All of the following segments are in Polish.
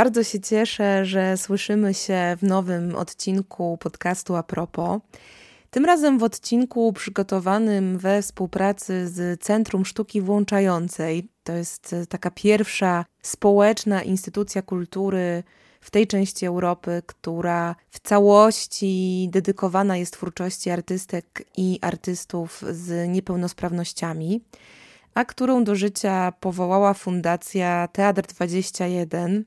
Bardzo się cieszę, że słyszymy się w nowym odcinku podcastu a propos. Tym razem w odcinku przygotowanym we współpracy z Centrum Sztuki Włączającej. To jest taka pierwsza społeczna instytucja kultury w tej części Europy, która w całości dedykowana jest twórczości artystek i artystów z niepełnosprawnościami, a którą do życia powołała Fundacja Teatr 21.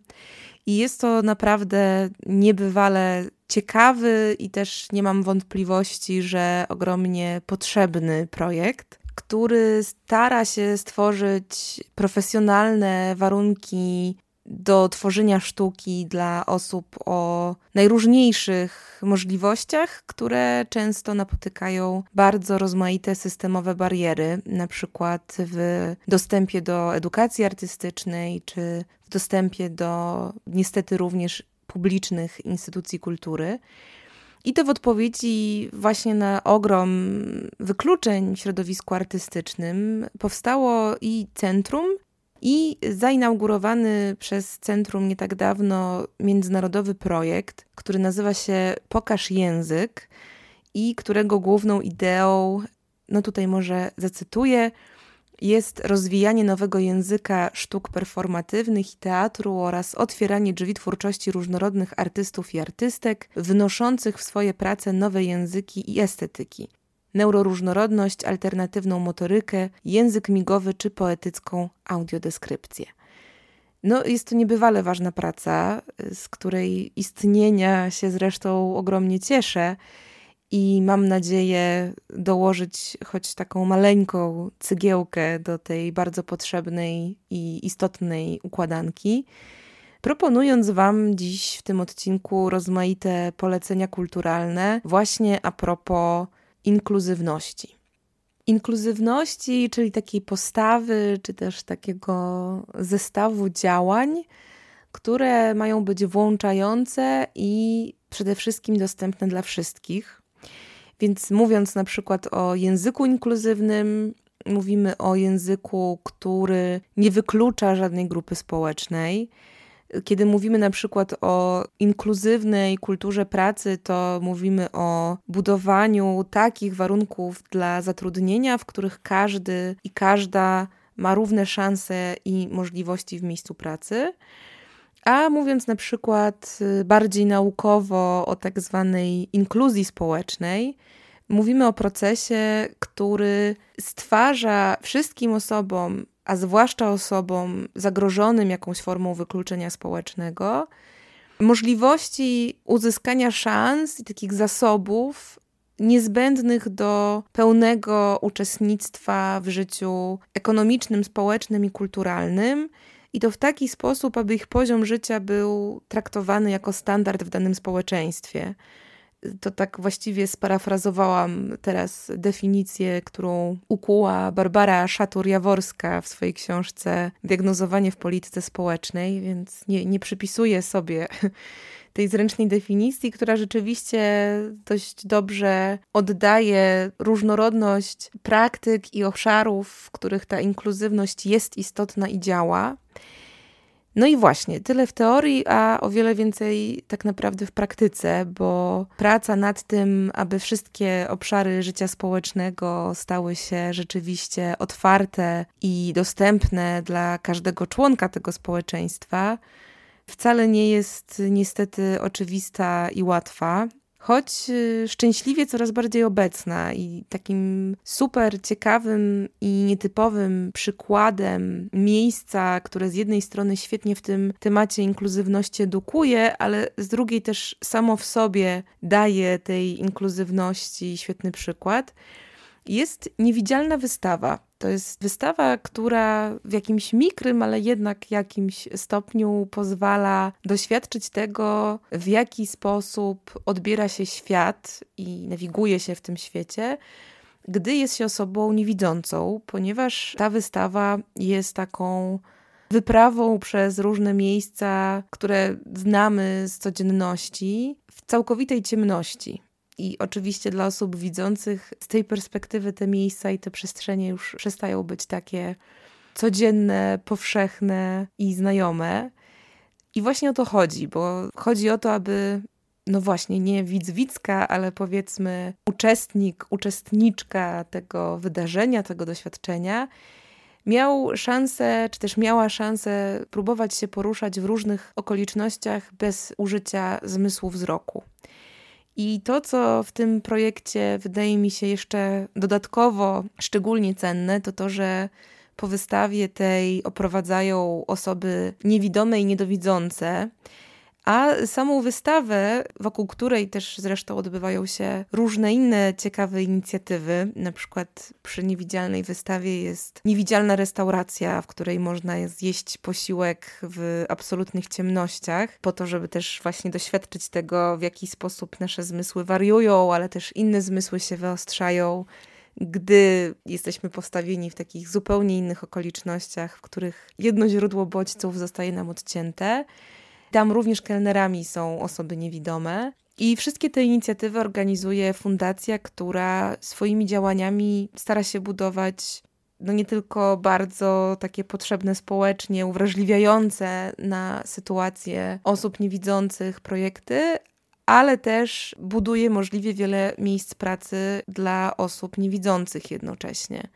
I jest to naprawdę niebywale ciekawy i też nie mam wątpliwości, że ogromnie potrzebny projekt, który stara się stworzyć profesjonalne warunki do tworzenia sztuki dla osób o najróżniejszych możliwościach, które często napotykają bardzo rozmaite systemowe bariery, na przykład w dostępie do edukacji artystycznej czy w dostępie do niestety również publicznych instytucji kultury. I to w odpowiedzi właśnie na ogrom wykluczeń w środowisku artystycznym powstało i centrum, i zainaugurowany przez centrum nie tak dawno międzynarodowy projekt, który nazywa się Pokaż Język i którego główną ideą, no tutaj może zacytuję, jest rozwijanie nowego języka sztuk performatywnych i teatru oraz otwieranie drzwi twórczości różnorodnych artystów i artystek, wnoszących w swoje prace nowe języki i estetyki neuroróżnorodność, alternatywną motorykę, język migowy czy poetycką audiodeskrypcję. No, jest to niebywale ważna praca, z której istnienia się zresztą ogromnie cieszę i mam nadzieję dołożyć choć taką maleńką cygiełkę do tej bardzo potrzebnej i istotnej układanki. Proponując Wam dziś w tym odcinku rozmaite polecenia kulturalne, właśnie a propos inkluzywności. Inkluzywności, czyli takiej postawy, czy też takiego zestawu działań, które mają być włączające i przede wszystkim dostępne dla wszystkich. Więc mówiąc na przykład o języku inkluzywnym, mówimy o języku, który nie wyklucza żadnej grupy społecznej, kiedy mówimy na przykład o inkluzywnej kulturze pracy, to mówimy o budowaniu takich warunków dla zatrudnienia, w których każdy i każda ma równe szanse i możliwości w miejscu pracy. A mówiąc na przykład y, bardziej naukowo o tak zwanej inkluzji społecznej, mówimy o procesie, który stwarza wszystkim osobom a zwłaszcza osobom zagrożonym jakąś formą wykluczenia społecznego, możliwości uzyskania szans i takich zasobów niezbędnych do pełnego uczestnictwa w życiu ekonomicznym, społecznym i kulturalnym. I to w taki sposób, aby ich poziom życia był traktowany jako standard w danym społeczeństwie to tak właściwie sparafrazowałam teraz definicję, którą ukuła Barbara Szatur-Jaworska w swojej książce Diagnozowanie w polityce społecznej, więc nie, nie przypisuję sobie tej zręcznej definicji, która rzeczywiście dość dobrze oddaje różnorodność praktyk i obszarów, w których ta inkluzywność jest istotna i działa. No i właśnie, tyle w teorii, a o wiele więcej tak naprawdę w praktyce, bo praca nad tym, aby wszystkie obszary życia społecznego stały się rzeczywiście otwarte i dostępne dla każdego członka tego społeczeństwa, wcale nie jest niestety oczywista i łatwa choć y, szczęśliwie coraz bardziej obecna i takim super ciekawym i nietypowym przykładem miejsca, które z jednej strony świetnie w tym temacie inkluzywności edukuje, ale z drugiej też samo w sobie daje tej inkluzywności świetny przykład jest niewidzialna wystawa. To jest wystawa, która w jakimś mikrym, ale jednak jakimś stopniu pozwala doświadczyć tego, w jaki sposób odbiera się świat i nawiguje się w tym świecie, gdy jest się osobą niewidzącą, ponieważ ta wystawa jest taką wyprawą przez różne miejsca, które znamy z codzienności, w całkowitej ciemności. I oczywiście dla osób widzących z tej perspektywy te miejsca i te przestrzenie już przestają być takie codzienne, powszechne i znajome. I właśnie o to chodzi, bo chodzi o to, aby no właśnie, nie widz widzka, ale powiedzmy uczestnik, uczestniczka tego wydarzenia, tego doświadczenia, miał szansę, czy też miała szansę próbować się poruszać w różnych okolicznościach bez użycia zmysłu wzroku. I to, co w tym projekcie wydaje mi się jeszcze dodatkowo szczególnie cenne, to to, że po wystawie tej oprowadzają osoby niewidome i niedowidzące. A samą wystawę, wokół której też zresztą odbywają się różne inne ciekawe inicjatywy, na przykład przy niewidzialnej wystawie jest niewidzialna restauracja, w której można zjeść posiłek w absolutnych ciemnościach, po to, żeby też właśnie doświadczyć tego, w jaki sposób nasze zmysły wariują, ale też inne zmysły się wyostrzają gdy jesteśmy postawieni w takich zupełnie innych okolicznościach, w których jedno źródło bodźców zostaje nam odcięte. Tam również kelnerami są osoby niewidome. I wszystkie te inicjatywy organizuje fundacja, która swoimi działaniami stara się budować no nie tylko bardzo takie potrzebne społecznie, uwrażliwiające na sytuację osób niewidzących projekty, ale też buduje możliwie wiele miejsc pracy dla osób niewidzących jednocześnie.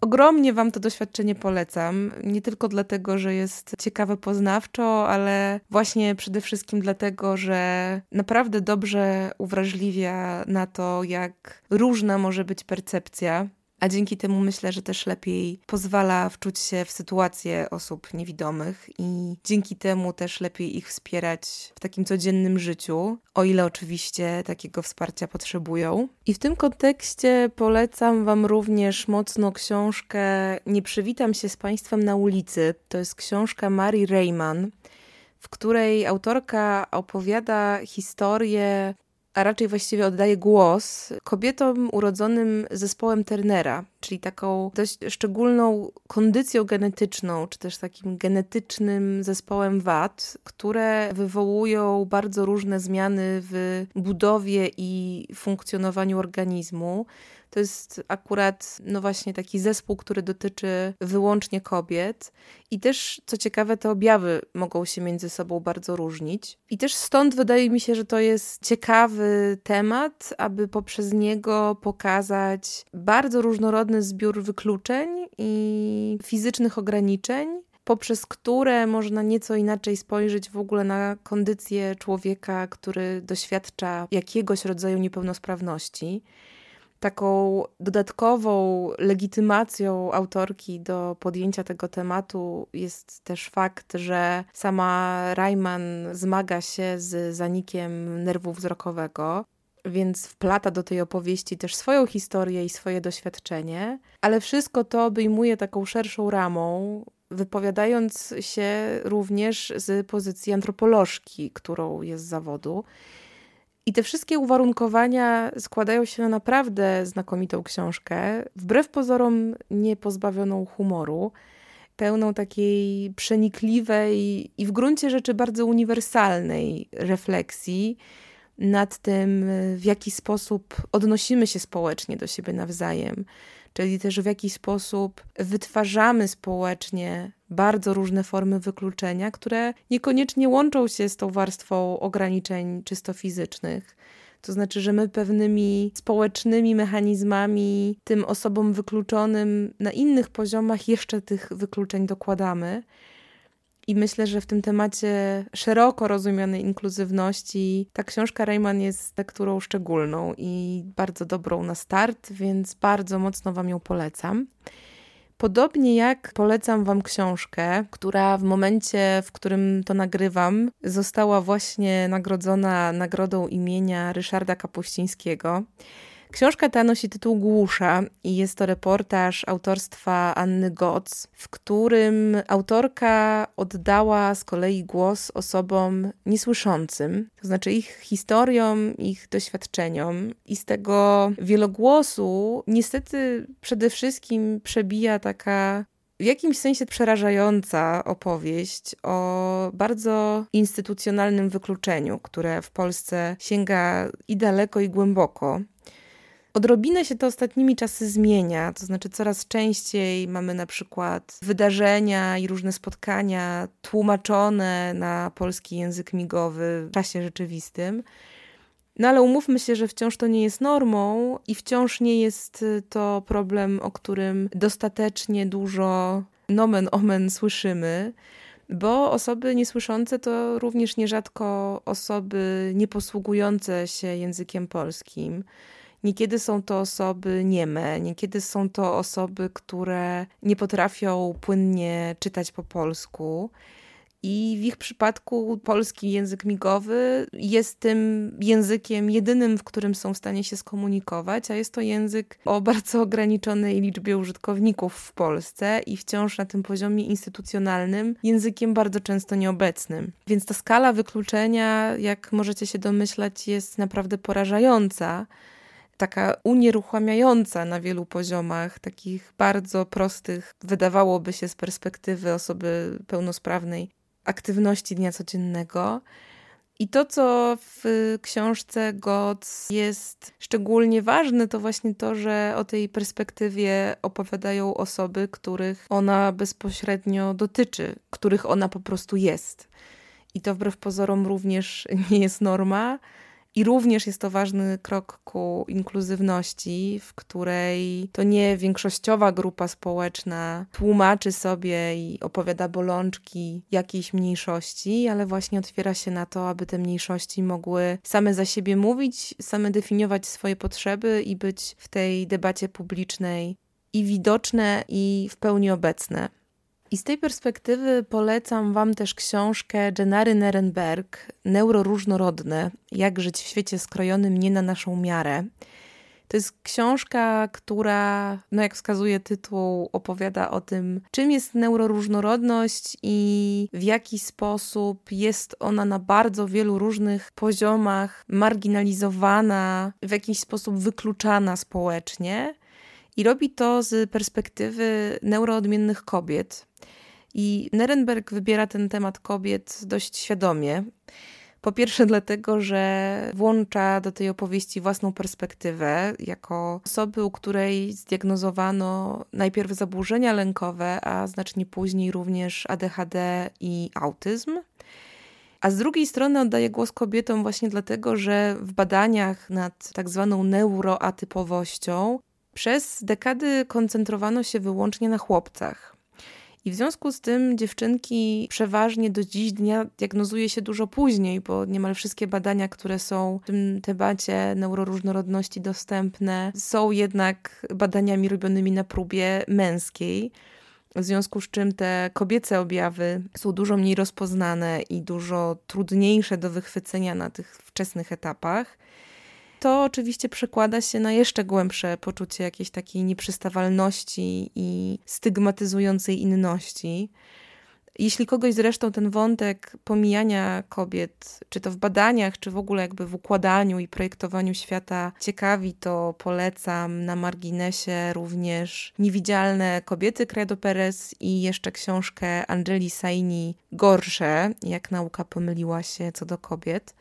Ogromnie Wam to doświadczenie polecam. Nie tylko dlatego, że jest ciekawe poznawczo, ale właśnie przede wszystkim dlatego, że naprawdę dobrze uwrażliwia na to, jak różna może być percepcja a dzięki temu myślę, że też lepiej pozwala wczuć się w sytuację osób niewidomych i dzięki temu też lepiej ich wspierać w takim codziennym życiu, o ile oczywiście takiego wsparcia potrzebują. I w tym kontekście polecam Wam również mocno książkę Nie przywitam się z Państwem na ulicy. To jest książka Mary Rayman w której autorka opowiada historię a raczej właściwie oddaje głos kobietom urodzonym zespołem Turnera, czyli taką dość szczególną kondycją genetyczną, czy też takim genetycznym zespołem wad, które wywołują bardzo różne zmiany w budowie i funkcjonowaniu organizmu. To jest akurat, no właśnie, taki zespół, który dotyczy wyłącznie kobiet. I też, co ciekawe, te objawy mogą się między sobą bardzo różnić. I też stąd wydaje mi się, że to jest ciekawy temat, aby poprzez niego pokazać bardzo różnorodny zbiór wykluczeń i fizycznych ograniczeń, poprzez które można nieco inaczej spojrzeć w ogóle na kondycję człowieka, który doświadcza jakiegoś rodzaju niepełnosprawności taką dodatkową legitymacją autorki do podjęcia tego tematu jest też fakt, że sama Rayman zmaga się z zanikiem nerwu wzrokowego. Więc wplata do tej opowieści też swoją historię i swoje doświadczenie, ale wszystko to obejmuje taką szerszą ramą, wypowiadając się również z pozycji antropolożki, którą jest zawodu. I te wszystkie uwarunkowania składają się na naprawdę znakomitą książkę, wbrew pozorom nie pozbawioną humoru, pełną takiej przenikliwej i w gruncie rzeczy bardzo uniwersalnej refleksji nad tym, w jaki sposób odnosimy się społecznie do siebie nawzajem, czyli też w jaki sposób wytwarzamy społecznie bardzo różne formy wykluczenia, które niekoniecznie łączą się z tą warstwą ograniczeń czysto fizycznych. To znaczy, że my pewnymi społecznymi mechanizmami tym osobom wykluczonym na innych poziomach jeszcze tych wykluczeń dokładamy. I myślę, że w tym temacie szeroko rozumianej inkluzywności ta książka Rayman jest lekturą szczególną i bardzo dobrą na start, więc bardzo mocno Wam ją polecam. Podobnie jak polecam Wam książkę, która w momencie, w którym to nagrywam, została właśnie nagrodzona nagrodą imienia Ryszarda Kapuścińskiego. Książka ta nosi tytuł Głusza i jest to reportaż autorstwa Anny Goc, w którym autorka oddała z kolei głos osobom niesłyszącym, to znaczy ich historiom, ich doświadczeniom. I z tego wielogłosu niestety przede wszystkim przebija taka w jakimś sensie przerażająca opowieść o bardzo instytucjonalnym wykluczeniu, które w Polsce sięga i daleko, i głęboko. Odrobinę się to ostatnimi czasy zmienia, to znaczy coraz częściej mamy na przykład wydarzenia i różne spotkania tłumaczone na polski język migowy w czasie rzeczywistym. No ale umówmy się, że wciąż to nie jest normą i wciąż nie jest to problem, o którym dostatecznie dużo nomen omen słyszymy, bo osoby niesłyszące to również nierzadko osoby nieposługujące się językiem polskim. Niekiedy są to osoby nieme, niekiedy są to osoby, które nie potrafią płynnie czytać po polsku. I w ich przypadku polski język migowy jest tym językiem jedynym, w którym są w stanie się skomunikować, a jest to język o bardzo ograniczonej liczbie użytkowników w Polsce i wciąż na tym poziomie instytucjonalnym językiem bardzo często nieobecnym. Więc ta skala wykluczenia, jak możecie się domyślać, jest naprawdę porażająca taka unieruchamiająca na wielu poziomach, takich bardzo prostych, wydawałoby się z perspektywy osoby pełnosprawnej, aktywności dnia codziennego. I to, co w książce Goc jest szczególnie ważne, to właśnie to, że o tej perspektywie opowiadają osoby, których ona bezpośrednio dotyczy, których ona po prostu jest. I to wbrew pozorom również nie jest norma, i również jest to ważny krok ku inkluzywności, w której to nie większościowa grupa społeczna tłumaczy sobie i opowiada bolączki jakiejś mniejszości, ale właśnie otwiera się na to, aby te mniejszości mogły same za siebie mówić, same definiować swoje potrzeby i być w tej debacie publicznej i widoczne, i w pełni obecne. I z tej perspektywy polecam Wam też książkę Jenary Nerenberg Neuroróżnorodne Jak żyć w świecie skrojonym nie na naszą miarę. To jest książka, która, no jak wskazuje tytuł, opowiada o tym, czym jest neuroróżnorodność i w jaki sposób jest ona na bardzo wielu różnych poziomach marginalizowana, w jakiś sposób wykluczana społecznie. I robi to z perspektywy neuroodmiennych kobiet. I Nerenberg wybiera ten temat kobiet dość świadomie. Po pierwsze, dlatego, że włącza do tej opowieści własną perspektywę, jako osoby, u której zdiagnozowano najpierw zaburzenia lękowe, a znacznie później również ADHD i autyzm. A z drugiej strony oddaje głos kobietom właśnie dlatego, że w badaniach nad tak zwaną neuroatypowością przez dekady koncentrowano się wyłącznie na chłopcach. I w związku z tym dziewczynki przeważnie do dziś dnia diagnozuje się dużo później, bo niemal wszystkie badania, które są w tym temacie neuroróżnorodności dostępne, są jednak badaniami robionymi na próbie męskiej. W związku z czym te kobiece objawy są dużo mniej rozpoznane i dużo trudniejsze do wychwycenia na tych wczesnych etapach. To oczywiście przekłada się na jeszcze głębsze poczucie jakiejś takiej nieprzystawalności i stygmatyzującej inności. Jeśli kogoś zresztą ten wątek pomijania kobiet, czy to w badaniach, czy w ogóle jakby w układaniu i projektowaniu świata ciekawi, to polecam na marginesie również Niewidzialne kobiety Credo Perez i jeszcze książkę Angeli Saini Gorsze, jak nauka pomyliła się co do kobiet.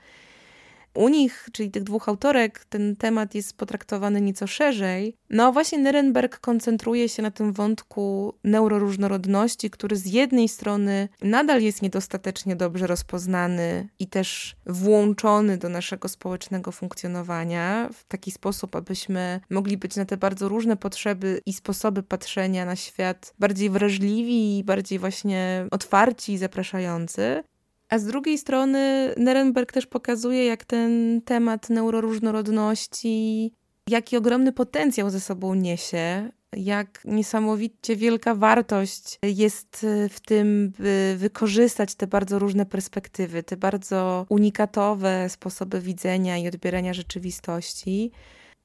U nich, czyli tych dwóch autorek, ten temat jest potraktowany nieco szerzej. No właśnie Nerenberg koncentruje się na tym wątku neuroróżnorodności, który z jednej strony nadal jest niedostatecznie dobrze rozpoznany i też włączony do naszego społecznego funkcjonowania w taki sposób, abyśmy mogli być na te bardzo różne potrzeby i sposoby patrzenia na świat bardziej wrażliwi i bardziej właśnie otwarci i zapraszający. A z drugiej strony Nerenberg też pokazuje, jak ten temat neuroróżnorodności, jaki ogromny potencjał ze sobą niesie, jak niesamowicie wielka wartość jest w tym, by wykorzystać te bardzo różne perspektywy, te bardzo unikatowe sposoby widzenia i odbierania rzeczywistości.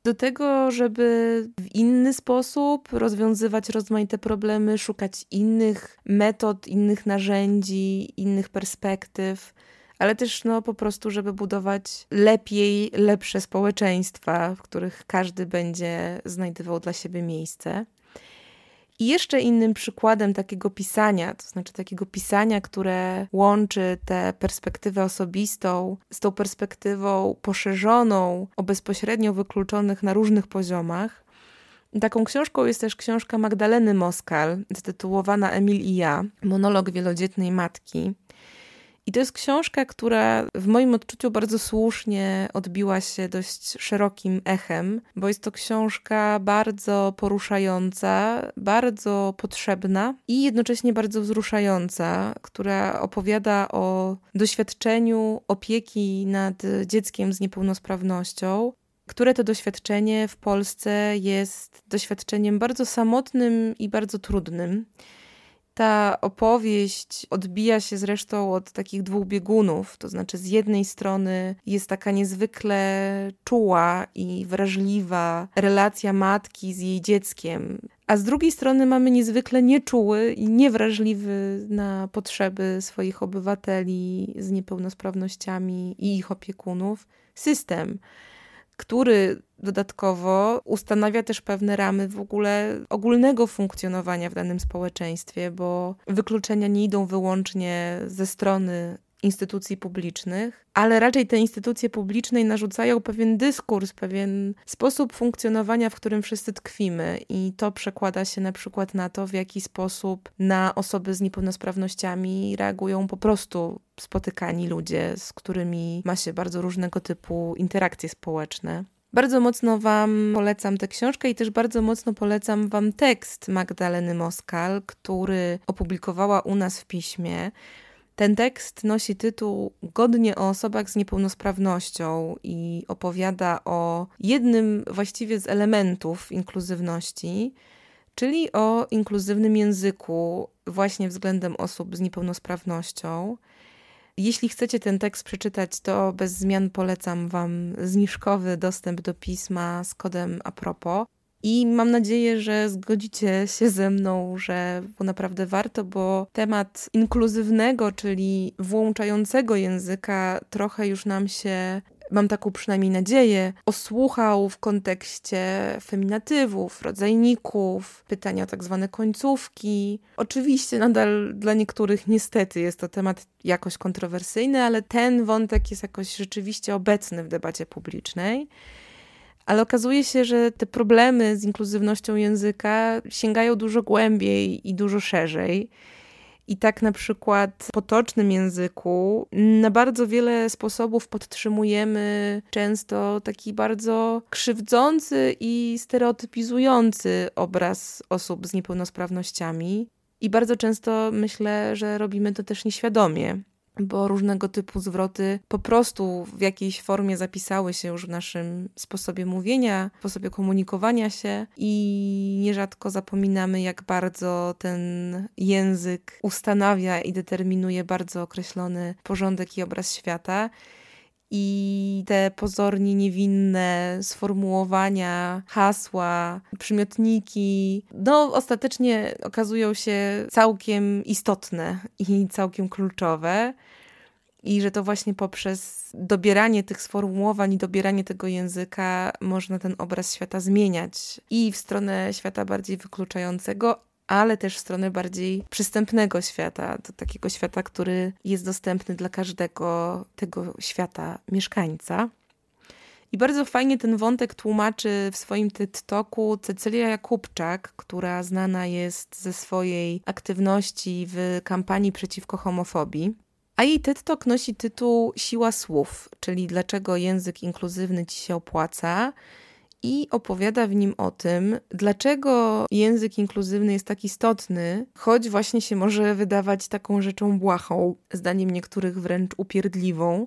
Do tego, żeby w inny sposób rozwiązywać rozmaite problemy, szukać innych metod, innych narzędzi, innych perspektyw, ale też no, po prostu, żeby budować lepiej, lepsze społeczeństwa, w których każdy będzie znajdował dla siebie miejsce. I jeszcze innym przykładem takiego pisania, to znaczy takiego pisania, które łączy tę perspektywę osobistą z tą perspektywą poszerzoną o bezpośrednio wykluczonych na różnych poziomach. Taką książką jest też książka Magdaleny Moskal, zatytułowana Emil i ja, monolog wielodzietnej matki. I to jest książka, która w moim odczuciu bardzo słusznie odbiła się dość szerokim echem, bo jest to książka bardzo poruszająca, bardzo potrzebna i jednocześnie bardzo wzruszająca, która opowiada o doświadczeniu opieki nad dzieckiem z niepełnosprawnością, które to doświadczenie w Polsce jest doświadczeniem bardzo samotnym i bardzo trudnym. Ta opowieść odbija się zresztą od takich dwóch biegunów, to znaczy z jednej strony jest taka niezwykle czuła i wrażliwa relacja matki z jej dzieckiem, a z drugiej strony mamy niezwykle nieczuły i niewrażliwy na potrzeby swoich obywateli z niepełnosprawnościami i ich opiekunów system który dodatkowo ustanawia też pewne ramy w ogóle ogólnego funkcjonowania w danym społeczeństwie, bo wykluczenia nie idą wyłącznie ze strony instytucji publicznych, ale raczej te instytucje publiczne narzucają pewien dyskurs, pewien sposób funkcjonowania, w którym wszyscy tkwimy, i to przekłada się na przykład na to, w jaki sposób na osoby z niepełnosprawnościami reagują po prostu spotykani ludzie, z którymi ma się bardzo różnego typu interakcje społeczne. Bardzo mocno Wam polecam tę książkę i też bardzo mocno polecam Wam tekst Magdaleny Moskal, który opublikowała u nas w piśmie. Ten tekst nosi tytuł Godnie o osobach z niepełnosprawnością i opowiada o jednym właściwie z elementów inkluzywności, czyli o inkluzywnym języku właśnie względem osób z niepełnosprawnością. Jeśli chcecie ten tekst przeczytać, to bez zmian polecam Wam zniżkowy dostęp do pisma z kodem apropos. I mam nadzieję, że zgodzicie się ze mną, że naprawdę warto, bo temat inkluzywnego, czyli włączającego języka, trochę już nam się mam taką przynajmniej nadzieję, osłuchał w kontekście feminatywów, rodzajników, pytania o tak zwane końcówki. Oczywiście nadal dla niektórych niestety jest to temat jakoś kontrowersyjny, ale ten wątek jest jakoś rzeczywiście obecny w debacie publicznej. Ale okazuje się, że te problemy z inkluzywnością języka sięgają dużo głębiej i dużo szerzej. I tak na przykład w potocznym języku na bardzo wiele sposobów podtrzymujemy często taki bardzo krzywdzący i stereotypizujący obraz osób z niepełnosprawnościami. I bardzo często myślę, że robimy to też nieświadomie bo różnego typu zwroty po prostu w jakiejś formie zapisały się już w naszym sposobie mówienia, sposobie komunikowania się i nierzadko zapominamy, jak bardzo ten język ustanawia i determinuje bardzo określony porządek i obraz świata i te pozornie niewinne sformułowania, hasła, przymiotniki, no ostatecznie okazują się całkiem istotne i całkiem kluczowe. I że to właśnie poprzez dobieranie tych sformułowań i dobieranie tego języka można ten obraz świata zmieniać i w stronę świata bardziej wykluczającego, ale też w stronę bardziej przystępnego świata, do takiego świata, który jest dostępny dla każdego tego świata mieszkańca. I bardzo fajnie ten wątek tłumaczy w swoim TikToku Cecylia Jakubczak, która znana jest ze swojej aktywności w kampanii przeciwko homofobii. A jej TikTok nosi tytuł Siła słów, czyli dlaczego język inkluzywny ci się opłaca i opowiada w nim o tym, dlaczego język inkluzywny jest tak istotny, choć właśnie się może wydawać taką rzeczą błahą, zdaniem niektórych wręcz upierdliwą.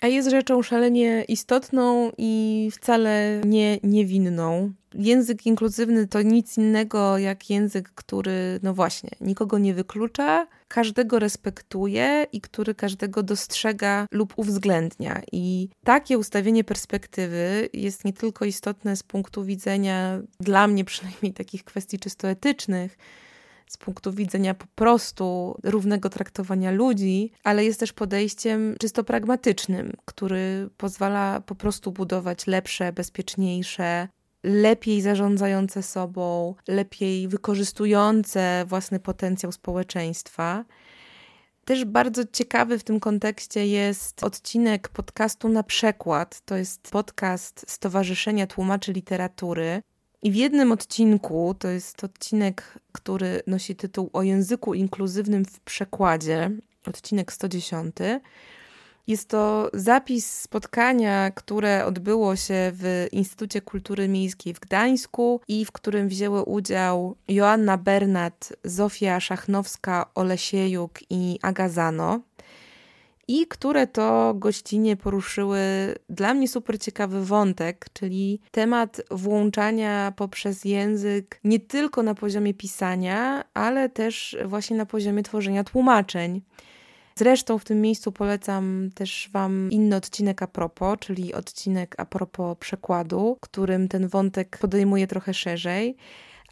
A jest rzeczą szalenie istotną i wcale nie niewinną. Język inkluzywny to nic innego jak język, który, no właśnie, nikogo nie wyklucza, każdego respektuje i który każdego dostrzega lub uwzględnia. I takie ustawienie perspektywy jest nie tylko istotne z punktu widzenia, dla mnie przynajmniej, takich kwestii czysto etycznych, z punktu widzenia po prostu równego traktowania ludzi, ale jest też podejściem czysto pragmatycznym, który pozwala po prostu budować lepsze, bezpieczniejsze, lepiej zarządzające sobą, lepiej wykorzystujące własny potencjał społeczeństwa. Też bardzo ciekawy w tym kontekście jest odcinek podcastu na przekład. To jest podcast Stowarzyszenia Tłumaczy Literatury. I w jednym odcinku, to jest odcinek, który nosi tytuł O języku inkluzywnym w przekładzie, odcinek 110. Jest to zapis spotkania, które odbyło się w Instytucie Kultury Miejskiej w Gdańsku i w którym wzięły udział Joanna Bernat, Zofia Szachnowska-Olesiejuk i Agazano i które to gościnie poruszyły dla mnie super ciekawy wątek, czyli temat włączania poprzez język nie tylko na poziomie pisania, ale też właśnie na poziomie tworzenia tłumaczeń. Zresztą w tym miejscu polecam też Wam inny odcinek a propos, czyli odcinek a propos przekładu, którym ten wątek podejmuje trochę szerzej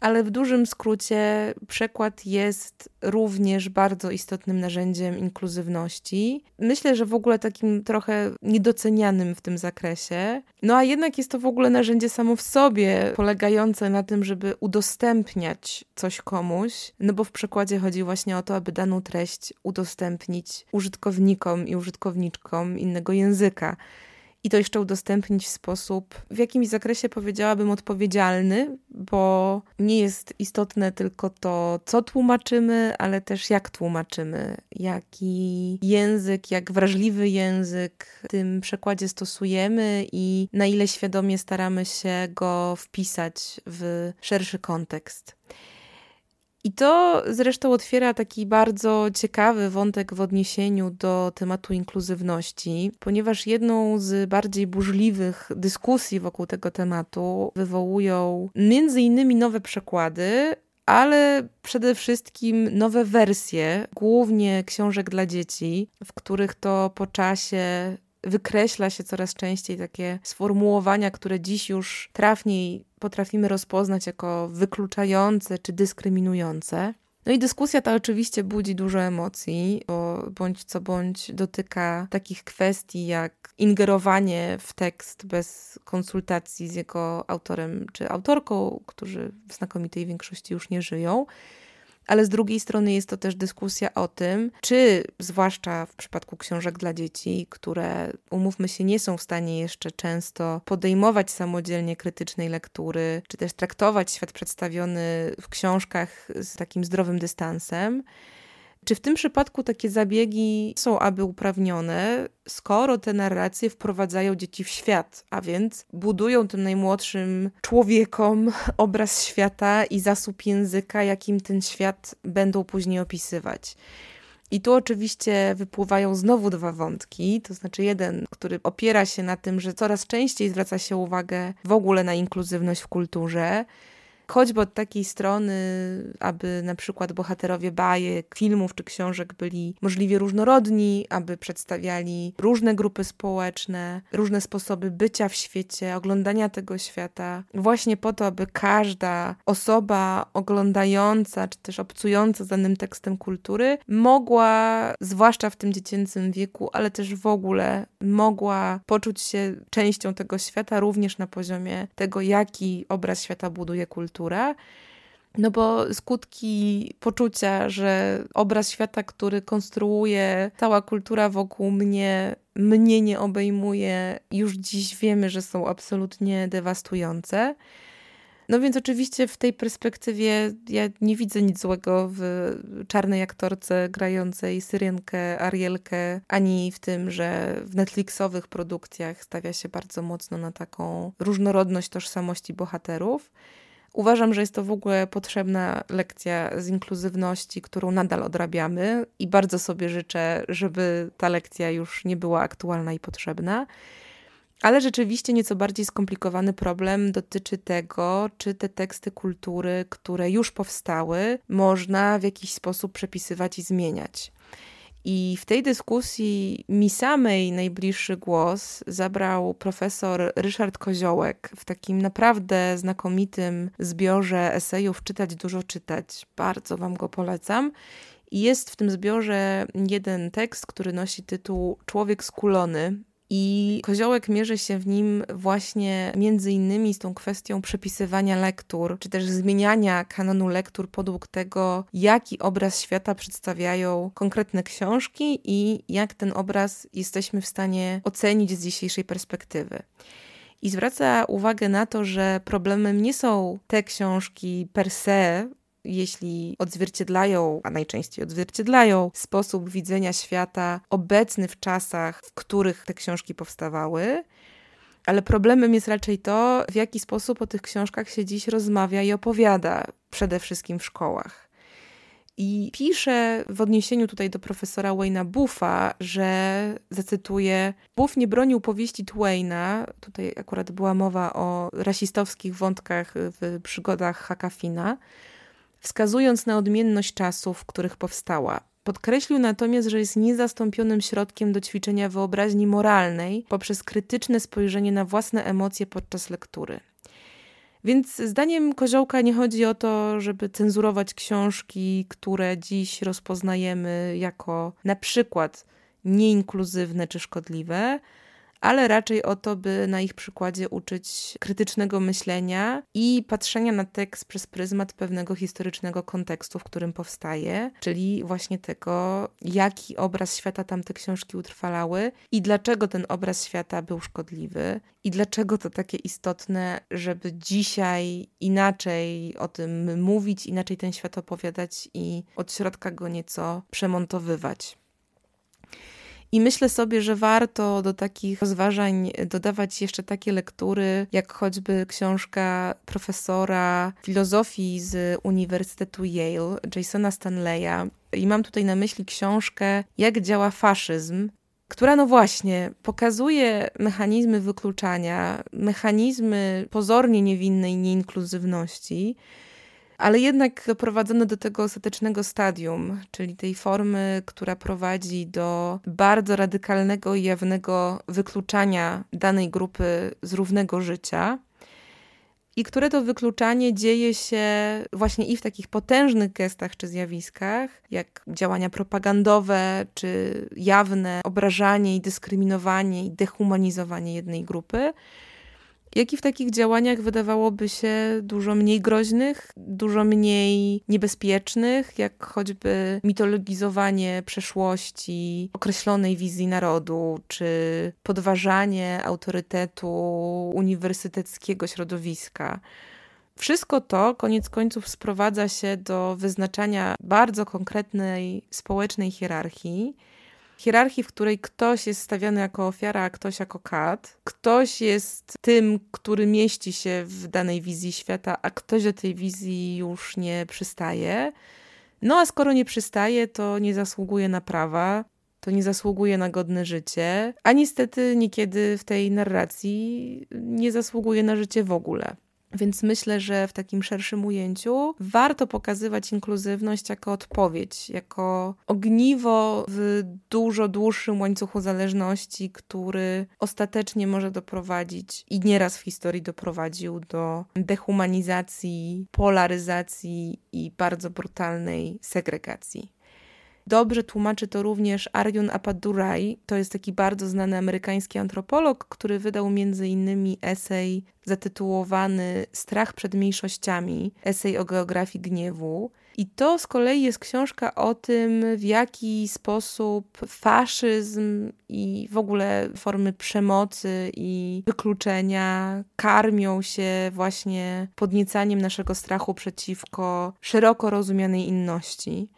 ale w dużym skrócie przekład jest również bardzo istotnym narzędziem inkluzywności. Myślę, że w ogóle takim trochę niedocenianym w tym zakresie. No a jednak jest to w ogóle narzędzie samo w sobie, polegające na tym, żeby udostępniać coś komuś, no bo w przekładzie chodzi właśnie o to, aby daną treść udostępnić użytkownikom i użytkowniczkom innego języka i to jeszcze udostępnić w sposób w jakimś zakresie powiedziałabym odpowiedzialny, bo nie jest istotne tylko to, co tłumaczymy, ale też jak tłumaczymy, jaki język, jak wrażliwy język w tym przekładzie stosujemy i na ile świadomie staramy się go wpisać w szerszy kontekst. I to zresztą otwiera taki bardzo ciekawy wątek w odniesieniu do tematu inkluzywności, ponieważ jedną z bardziej burzliwych dyskusji wokół tego tematu wywołują między innymi nowe przekłady, ale przede wszystkim nowe wersje, głównie książek dla dzieci, w których to po czasie wykreśla się coraz częściej takie sformułowania, które dziś już trafniej potrafimy rozpoznać jako wykluczające czy dyskryminujące. No i dyskusja ta oczywiście budzi dużo emocji, bo bądź co bądź dotyka takich kwestii jak ingerowanie w tekst bez konsultacji z jego autorem czy autorką, którzy w znakomitej większości już nie żyją ale z drugiej strony jest to też dyskusja o tym, czy zwłaszcza w przypadku książek dla dzieci, które umówmy się, nie są w stanie jeszcze często podejmować samodzielnie krytycznej lektury, czy też traktować świat przedstawiony w książkach z takim zdrowym dystansem, czy w tym przypadku takie zabiegi są aby uprawnione, skoro te narracje wprowadzają dzieci w świat, a więc budują tym najmłodszym człowiekom obraz świata i zasób języka, jakim ten świat będą później opisywać? I tu oczywiście wypływają znowu dwa wątki, to znaczy jeden, który opiera się na tym, że coraz częściej zwraca się uwagę w ogóle na inkluzywność w kulturze, choćby od takiej strony, aby na przykład bohaterowie bajek, filmów czy książek byli możliwie różnorodni, aby przedstawiali różne grupy społeczne, różne sposoby bycia w świecie, oglądania tego świata, właśnie po to, aby każda osoba oglądająca czy też obcująca z danym tekstem kultury mogła, zwłaszcza w tym dziecięcym wieku, ale też w ogóle mogła poczuć się częścią tego świata, również na poziomie tego, jaki obraz świata buduje kultura No bo skutki poczucia, że obraz świata, który konstruuje cała kultura wokół mnie, mnie nie obejmuje, już dziś wiemy, że są absolutnie dewastujące. No więc oczywiście w tej perspektywie ja nie widzę nic złego w czarnej aktorce grającej Syrenkę, Arielkę, ani w tym, że w Netflixowych produkcjach stawia się bardzo mocno na taką różnorodność tożsamości bohaterów. Uważam, że jest to w ogóle potrzebna lekcja z inkluzywności, którą nadal odrabiamy i bardzo sobie życzę, żeby ta lekcja już nie była aktualna i potrzebna. Ale rzeczywiście nieco bardziej skomplikowany problem dotyczy tego, czy te teksty kultury, które już powstały, można w jakiś sposób przepisywać i zmieniać. I w tej dyskusji mi samej najbliższy głos zabrał profesor Ryszard Koziołek w takim naprawdę znakomitym zbiorze esejów Czytać, dużo czytać. Bardzo Wam go polecam. I jest w tym zbiorze jeden tekst, który nosi tytuł Człowiek skulony, i Koziołek mierzy się w nim właśnie między innymi z tą kwestią przepisywania lektur, czy też zmieniania kanonu lektur podług tego, jaki obraz świata przedstawiają konkretne książki i jak ten obraz jesteśmy w stanie ocenić z dzisiejszej perspektywy. I zwraca uwagę na to, że problemem nie są te książki per se, jeśli odzwierciedlają, a najczęściej odzwierciedlają sposób widzenia świata obecny w czasach, w których te książki powstawały. Ale problemem jest raczej to, w jaki sposób o tych książkach się dziś rozmawia i opowiada, przede wszystkim w szkołach. I pisze w odniesieniu tutaj do profesora Wayne'a Buffa, że, zacytuję, Buff nie bronił powieści Twaina, tutaj akurat była mowa o rasistowskich wątkach w przygodach Hakafina, wskazując na odmienność czasów, w których powstała. Podkreślił natomiast, że jest niezastąpionym środkiem do ćwiczenia wyobraźni moralnej poprzez krytyczne spojrzenie na własne emocje podczas lektury. Więc zdaniem Koziołka nie chodzi o to, żeby cenzurować książki, które dziś rozpoznajemy jako na przykład nieinkluzywne czy szkodliwe, ale raczej o to, by na ich przykładzie uczyć krytycznego myślenia i patrzenia na tekst przez pryzmat pewnego historycznego kontekstu, w którym powstaje, czyli właśnie tego, jaki obraz świata tamte książki utrwalały i dlaczego ten obraz świata był szkodliwy i dlaczego to takie istotne, żeby dzisiaj inaczej o tym mówić, inaczej ten świat opowiadać i od środka go nieco przemontowywać. I myślę sobie, że warto do takich rozważań dodawać jeszcze takie lektury, jak choćby książka profesora filozofii z Uniwersytetu Yale, Jasona Stanleya. I mam tutaj na myśli książkę Jak działa faszyzm, która no właśnie pokazuje mechanizmy wykluczania, mechanizmy pozornie niewinnej nieinkluzywności ale jednak doprowadzone do tego ostatecznego stadium, czyli tej formy, która prowadzi do bardzo radykalnego i jawnego wykluczania danej grupy z równego życia. I które to wykluczanie dzieje się właśnie i w takich potężnych gestach czy zjawiskach, jak działania propagandowe, czy jawne obrażanie i dyskryminowanie i dehumanizowanie jednej grupy, jak i w takich działaniach wydawałoby się dużo mniej groźnych, dużo mniej niebezpiecznych, jak choćby mitologizowanie przeszłości, określonej wizji narodu, czy podważanie autorytetu uniwersyteckiego środowiska. Wszystko to koniec końców sprowadza się do wyznaczania bardzo konkretnej społecznej hierarchii hierarchii, w której ktoś jest stawiany jako ofiara, a ktoś jako kat. Ktoś jest tym, który mieści się w danej wizji świata, a ktoś do tej wizji już nie przystaje. No a skoro nie przystaje, to nie zasługuje na prawa, to nie zasługuje na godne życie, a niestety niekiedy w tej narracji nie zasługuje na życie w ogóle. Więc myślę, że w takim szerszym ujęciu warto pokazywać inkluzywność jako odpowiedź, jako ogniwo w dużo dłuższym łańcuchu zależności, który ostatecznie może doprowadzić i nieraz w historii doprowadził do dehumanizacji, polaryzacji i bardzo brutalnej segregacji. Dobrze tłumaczy to również Arjun Appadurai. To jest taki bardzo znany amerykański antropolog, który wydał między innymi esej zatytułowany Strach przed mniejszościami, esej o geografii gniewu. I to z kolei jest książka o tym, w jaki sposób faszyzm i w ogóle formy przemocy i wykluczenia karmią się właśnie podniecaniem naszego strachu przeciwko szeroko rozumianej inności.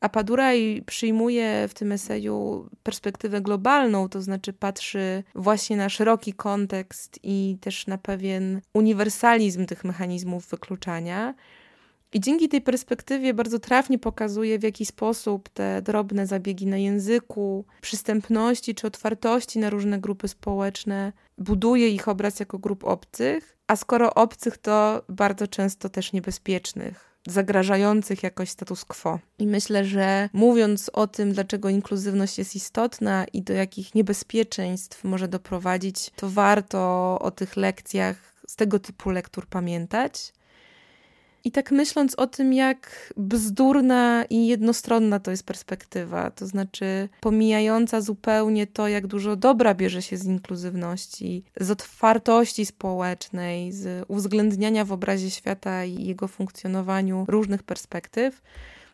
A Paduraj przyjmuje w tym eseju perspektywę globalną, to znaczy patrzy właśnie na szeroki kontekst i też na pewien uniwersalizm tych mechanizmów wykluczania. I dzięki tej perspektywie bardzo trafnie pokazuje, w jaki sposób te drobne zabiegi na języku, przystępności czy otwartości na różne grupy społeczne buduje ich obraz jako grup obcych, a skoro obcych, to bardzo często też niebezpiecznych zagrażających jakoś status quo. I myślę, że mówiąc o tym, dlaczego inkluzywność jest istotna i do jakich niebezpieczeństw może doprowadzić, to warto o tych lekcjach z tego typu lektur pamiętać. I tak myśląc o tym, jak bzdurna i jednostronna to jest perspektywa, to znaczy pomijająca zupełnie to, jak dużo dobra bierze się z inkluzywności, z otwartości społecznej, z uwzględniania w obrazie świata i jego funkcjonowaniu różnych perspektyw,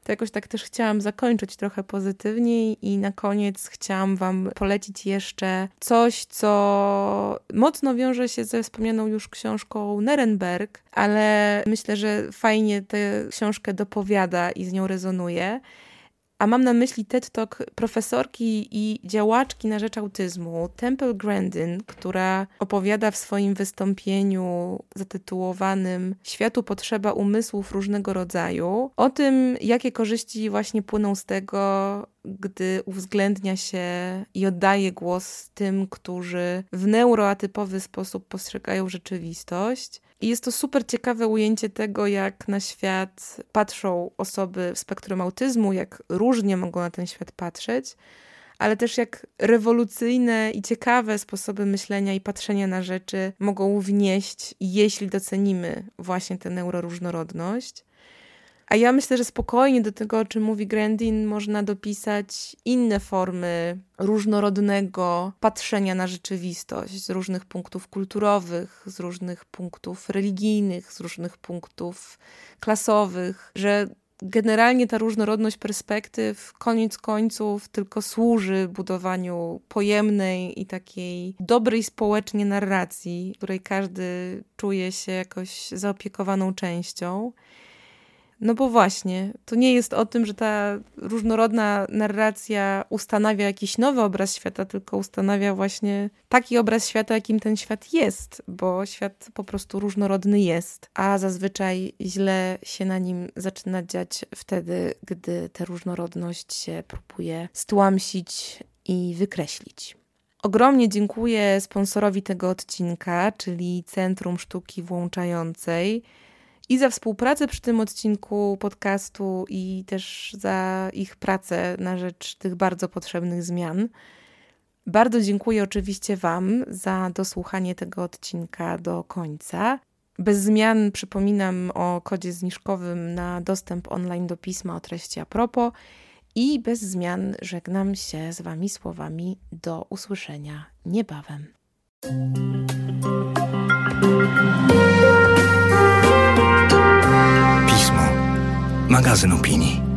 to jakoś tak też chciałam zakończyć trochę pozytywniej i na koniec chciałam Wam polecić jeszcze coś, co mocno wiąże się ze wspomnianą już książką Nerenberg, ale myślę, że fajnie tę książkę dopowiada i z nią rezonuje. A mam na myśli TED Talk profesorki i działaczki na rzecz autyzmu Temple Grandin, która opowiada w swoim wystąpieniu zatytułowanym Światu potrzeba umysłów różnego rodzaju o tym, jakie korzyści właśnie płyną z tego, gdy uwzględnia się i oddaje głos tym, którzy w neuroatypowy sposób postrzegają rzeczywistość. I jest to super ciekawe ujęcie tego, jak na świat patrzą osoby w spektrum autyzmu, jak różnie mogą na ten świat patrzeć, ale też jak rewolucyjne i ciekawe sposoby myślenia i patrzenia na rzeczy mogą wnieść, jeśli docenimy właśnie tę neuroróżnorodność. A ja myślę, że spokojnie do tego, o czym mówi Grandin, można dopisać inne formy różnorodnego patrzenia na rzeczywistość z różnych punktów kulturowych, z różnych punktów religijnych, z różnych punktów klasowych, że generalnie ta różnorodność perspektyw koniec końców tylko służy budowaniu pojemnej i takiej dobrej społecznie narracji, której każdy czuje się jakoś zaopiekowaną częścią. No bo właśnie, to nie jest o tym, że ta różnorodna narracja ustanawia jakiś nowy obraz świata, tylko ustanawia właśnie taki obraz świata, jakim ten świat jest, bo świat po prostu różnorodny jest, a zazwyczaj źle się na nim zaczyna dziać wtedy, gdy tę różnorodność się próbuje stłamsić i wykreślić. Ogromnie dziękuję sponsorowi tego odcinka, czyli Centrum Sztuki Włączającej i za współpracę przy tym odcinku podcastu i też za ich pracę na rzecz tych bardzo potrzebnych zmian. Bardzo dziękuję oczywiście Wam za dosłuchanie tego odcinka do końca. Bez zmian przypominam o kodzie zniżkowym na dostęp online do pisma o treści a propos i bez zmian żegnam się z Wami słowami do usłyszenia niebawem. Magazyn opinii.